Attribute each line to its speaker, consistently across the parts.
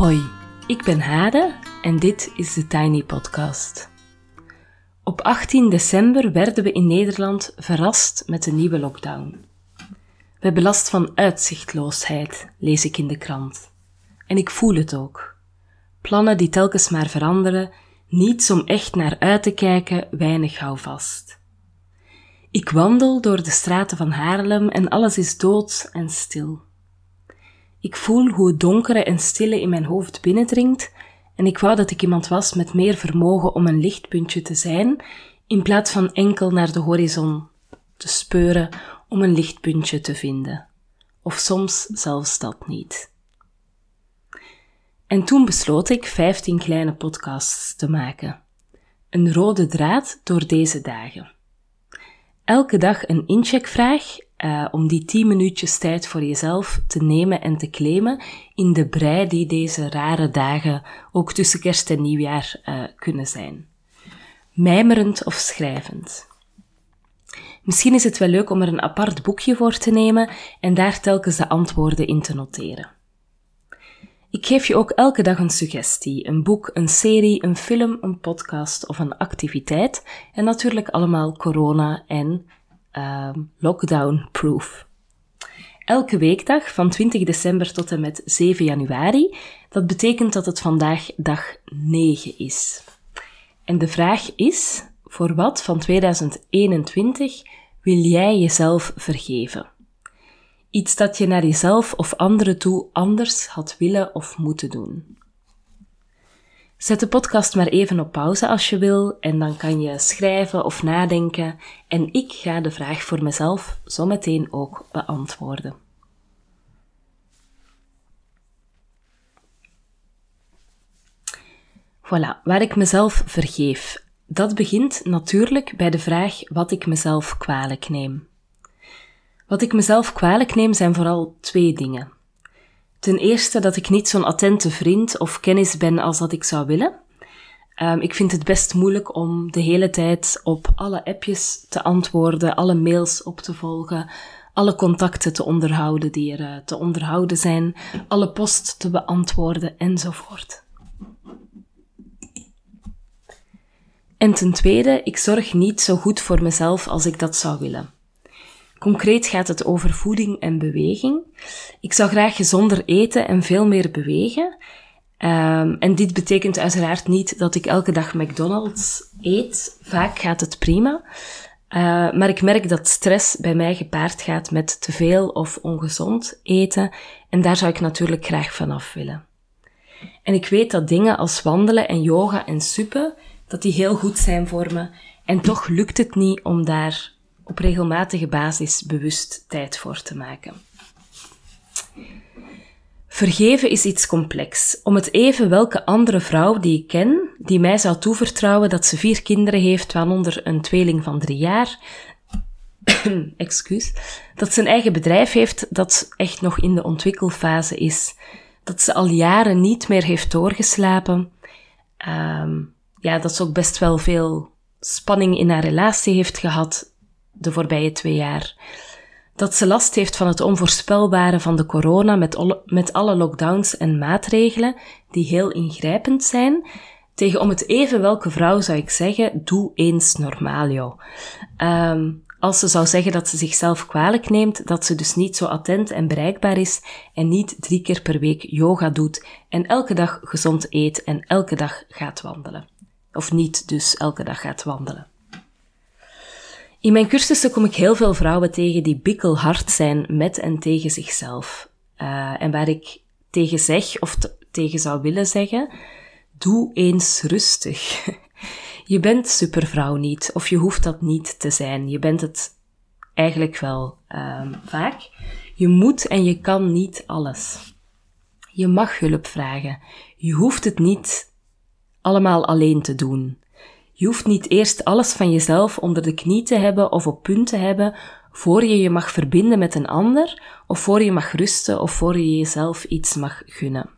Speaker 1: Hoi, ik ben Hade en dit is de Tiny Podcast. Op 18 december werden we in Nederland verrast met een nieuwe lockdown. We hebben last van uitzichtloosheid, lees ik in de krant. En ik voel het ook. Plannen die telkens maar veranderen, niets om echt naar uit te kijken, weinig houvast. Ik wandel door de straten van Haarlem en alles is dood en stil. Ik voel hoe het donkere en stille in mijn hoofd binnendringt en ik wou dat ik iemand was met meer vermogen om een lichtpuntje te zijn, in plaats van enkel naar de horizon te speuren om een lichtpuntje te vinden. Of soms zelfs dat niet. En toen besloot ik 15 kleine podcasts te maken. Een rode draad door deze dagen. Elke dag een incheckvraag uh, om die 10 minuutjes tijd voor jezelf te nemen en te claimen in de brei die deze rare dagen ook tussen kerst en nieuwjaar uh, kunnen zijn. Mijmerend of schrijvend. Misschien is het wel leuk om er een apart boekje voor te nemen en daar telkens de antwoorden in te noteren. Ik geef je ook elke dag een suggestie, een boek, een serie, een film, een podcast of een activiteit en natuurlijk allemaal corona en uh, lockdown-proof. Elke weekdag van 20 december tot en met 7 januari. Dat betekent dat het vandaag dag 9 is. En de vraag is: voor wat van 2021 wil jij jezelf vergeven? Iets dat je naar jezelf of anderen toe anders had willen of moeten doen. Zet de podcast maar even op pauze als je wil en dan kan je schrijven of nadenken en ik ga de vraag voor mezelf zo meteen ook beantwoorden. Voilà, waar ik mezelf vergeef. Dat begint natuurlijk bij de vraag wat ik mezelf kwalijk neem. Wat ik mezelf kwalijk neem zijn vooral twee dingen. Ten eerste dat ik niet zo'n attente vriend of kennis ben als dat ik zou willen. Um, ik vind het best moeilijk om de hele tijd op alle appjes te antwoorden, alle mails op te volgen, alle contacten te onderhouden die er uh, te onderhouden zijn, alle post te beantwoorden enzovoort. En ten tweede, ik zorg niet zo goed voor mezelf als ik dat zou willen. Concreet gaat het over voeding en beweging. Ik zou graag gezonder eten en veel meer bewegen. Um, en dit betekent uiteraard niet dat ik elke dag McDonald's eet. Vaak gaat het prima. Uh, maar ik merk dat stress bij mij gepaard gaat met te veel of ongezond eten. En daar zou ik natuurlijk graag vanaf willen. En ik weet dat dingen als wandelen en yoga en suppen, dat die heel goed zijn voor me. En toch lukt het niet om daar op regelmatige basis bewust tijd voor te maken. Vergeven is iets complex. Om het even welke andere vrouw die ik ken, die mij zou toevertrouwen dat ze vier kinderen heeft, waaronder een tweeling van drie jaar, excuus, dat ze een eigen bedrijf heeft dat echt nog in de ontwikkelfase is, dat ze al jaren niet meer heeft doorgeslapen, um, ja, dat ze ook best wel veel spanning in haar relatie heeft gehad, de voorbije twee jaar. Dat ze last heeft van het onvoorspelbare van de corona met, met alle lockdowns en maatregelen die heel ingrijpend zijn. Tegen om het even welke vrouw zou ik zeggen, doe eens normaal. Um, als ze zou zeggen dat ze zichzelf kwalijk neemt, dat ze dus niet zo attent en bereikbaar is en niet drie keer per week yoga doet en elke dag gezond eet en elke dag gaat wandelen. Of niet dus elke dag gaat wandelen. In mijn cursussen kom ik heel veel vrouwen tegen die bikkelhard zijn met en tegen zichzelf. Uh, en waar ik tegen zeg, of tegen zou willen zeggen, doe eens rustig. je bent supervrouw niet, of je hoeft dat niet te zijn. Je bent het eigenlijk wel um, vaak. Je moet en je kan niet alles. Je mag hulp vragen. Je hoeft het niet allemaal alleen te doen. Je hoeft niet eerst alles van jezelf onder de knie te hebben of op punt te hebben voor je je mag verbinden met een ander, of voor je mag rusten of voor je jezelf iets mag gunnen.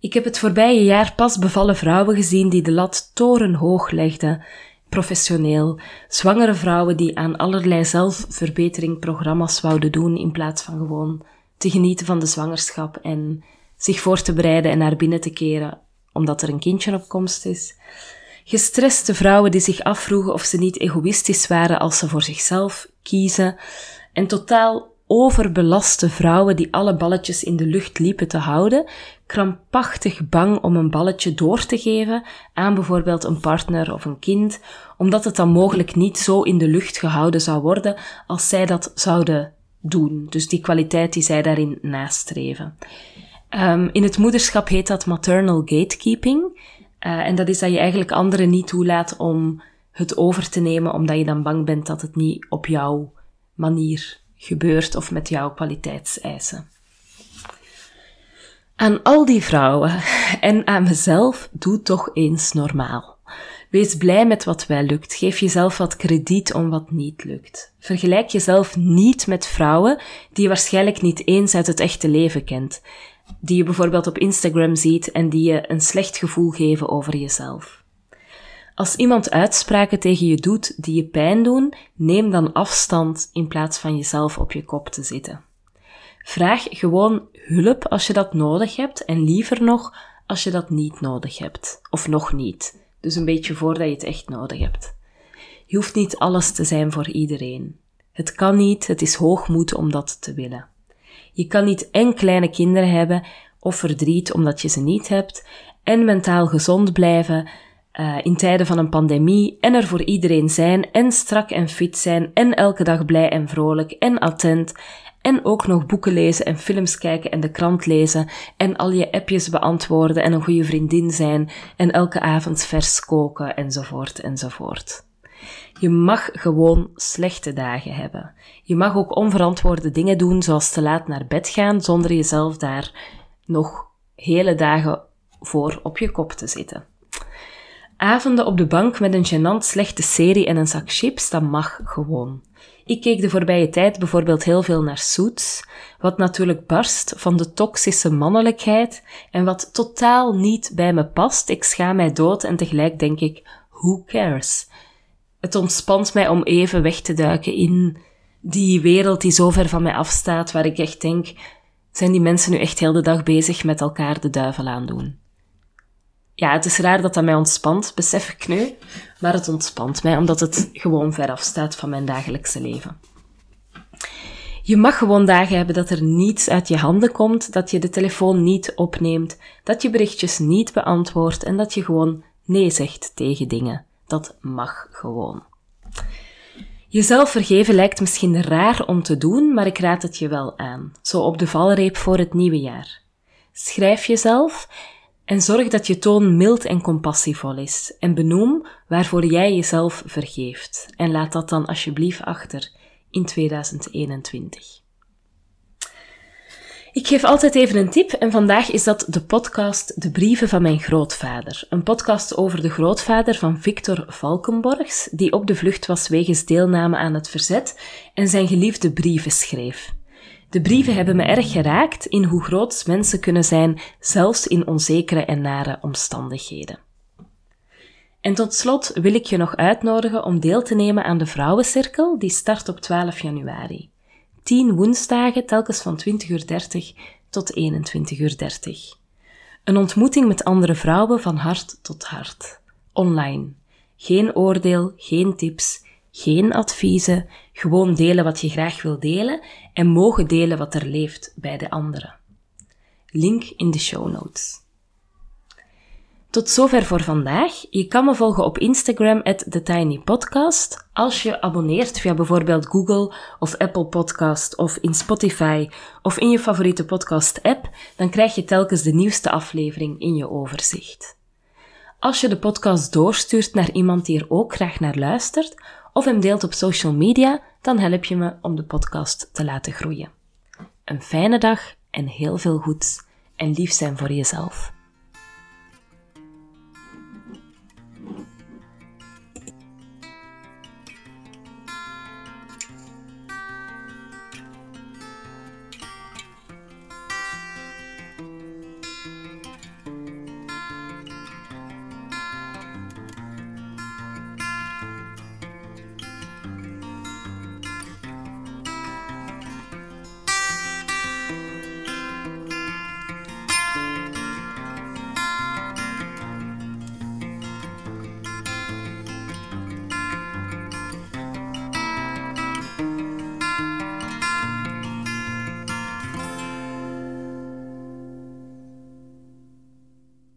Speaker 1: Ik heb het voorbije jaar pas bevallen vrouwen gezien die de lat torenhoog legden, professioneel, zwangere vrouwen die aan allerlei zelfverbeteringprogramma's wouden doen in plaats van gewoon te genieten van de zwangerschap en zich voor te bereiden en naar binnen te keren omdat er een kindje op komst is. Gestreste vrouwen die zich afvroegen of ze niet egoïstisch waren als ze voor zichzelf kiezen. En totaal overbelaste vrouwen die alle balletjes in de lucht liepen te houden, krampachtig bang om een balletje door te geven aan bijvoorbeeld een partner of een kind, omdat het dan mogelijk niet zo in de lucht gehouden zou worden als zij dat zouden doen. Dus die kwaliteit die zij daarin nastreven. Um, in het moederschap heet dat maternal gatekeeping. Uh, en dat is dat je eigenlijk anderen niet toelaat om het over te nemen, omdat je dan bang bent dat het niet op jouw manier gebeurt of met jouw kwaliteitseisen. Aan al die vrouwen en aan mezelf, doe toch eens normaal. Wees blij met wat wel lukt. Geef jezelf wat krediet om wat niet lukt. Vergelijk jezelf niet met vrouwen die je waarschijnlijk niet eens uit het echte leven kent. Die je bijvoorbeeld op Instagram ziet en die je een slecht gevoel geven over jezelf. Als iemand uitspraken tegen je doet die je pijn doen, neem dan afstand in plaats van jezelf op je kop te zitten. Vraag gewoon hulp als je dat nodig hebt en liever nog als je dat niet nodig hebt. Of nog niet. Dus een beetje voordat je het echt nodig hebt. Je hoeft niet alles te zijn voor iedereen. Het kan niet, het is hoogmoed om dat te willen. Je kan niet en kleine kinderen hebben of verdriet omdat je ze niet hebt en mentaal gezond blijven uh, in tijden van een pandemie en er voor iedereen zijn en strak en fit zijn en elke dag blij en vrolijk en attent en ook nog boeken lezen en films kijken en de krant lezen en al je appjes beantwoorden en een goede vriendin zijn en elke avond vers koken enzovoort enzovoort. Je mag gewoon slechte dagen hebben. Je mag ook onverantwoorde dingen doen zoals te laat naar bed gaan zonder jezelf daar nog hele dagen voor op je kop te zitten. Avonden op de bank met een gênant slechte serie en een zak chips, dat mag gewoon. Ik keek de voorbije tijd bijvoorbeeld heel veel naar Suits, wat natuurlijk barst van de toxische mannelijkheid en wat totaal niet bij me past. Ik schaam mij dood en tegelijk denk ik, who cares? Het ontspant mij om even weg te duiken in die wereld die zo ver van mij afstaat, waar ik echt denk, zijn die mensen nu echt heel de dag bezig met elkaar de duivel aandoen? ja, het is raar dat dat mij ontspant, besef ik nu. Maar het ontspant mij omdat het gewoon ver afstaat van mijn dagelijkse leven. Je mag gewoon dagen hebben dat er niets uit je handen komt, dat je de telefoon niet opneemt, dat je berichtjes niet beantwoordt en dat je gewoon nee zegt tegen dingen. Dat mag gewoon. Jezelf vergeven lijkt misschien raar om te doen, maar ik raad het je wel aan. Zo op de valreep voor het nieuwe jaar. Schrijf jezelf en zorg dat je toon mild en compassievol is. En benoem waarvoor jij jezelf vergeeft. En laat dat dan alsjeblieft achter in 2021. Ik geef altijd even een tip en vandaag is dat de podcast De Brieven van mijn grootvader. Een podcast over de grootvader van Victor Valkenborgs, die op de vlucht was wegens deelname aan het verzet en zijn geliefde brieven schreef. De brieven hebben me erg geraakt in hoe groot mensen kunnen zijn, zelfs in onzekere en nare omstandigheden. En tot slot wil ik je nog uitnodigen om deel te nemen aan de Vrouwencirkel, die start op 12 januari. 10 woensdagen, telkens van 20.30 uur tot 21.30 uur. Een ontmoeting met andere vrouwen van hart tot hart. Online. Geen oordeel, geen tips, geen adviezen, gewoon delen wat je graag wil delen en mogen delen wat er leeft bij de anderen. Link in de show notes. Tot zover voor vandaag. Je kan me volgen op Instagram at TheTinyPodcast. Als je abonneert via bijvoorbeeld Google of Apple Podcast of in Spotify of in je favoriete podcast app, dan krijg je telkens de nieuwste aflevering in je overzicht. Als je de podcast doorstuurt naar iemand die er ook graag naar luistert, of hem deelt op social media, dan help je me om de podcast te laten groeien. Een fijne dag en heel veel goeds en lief zijn voor jezelf.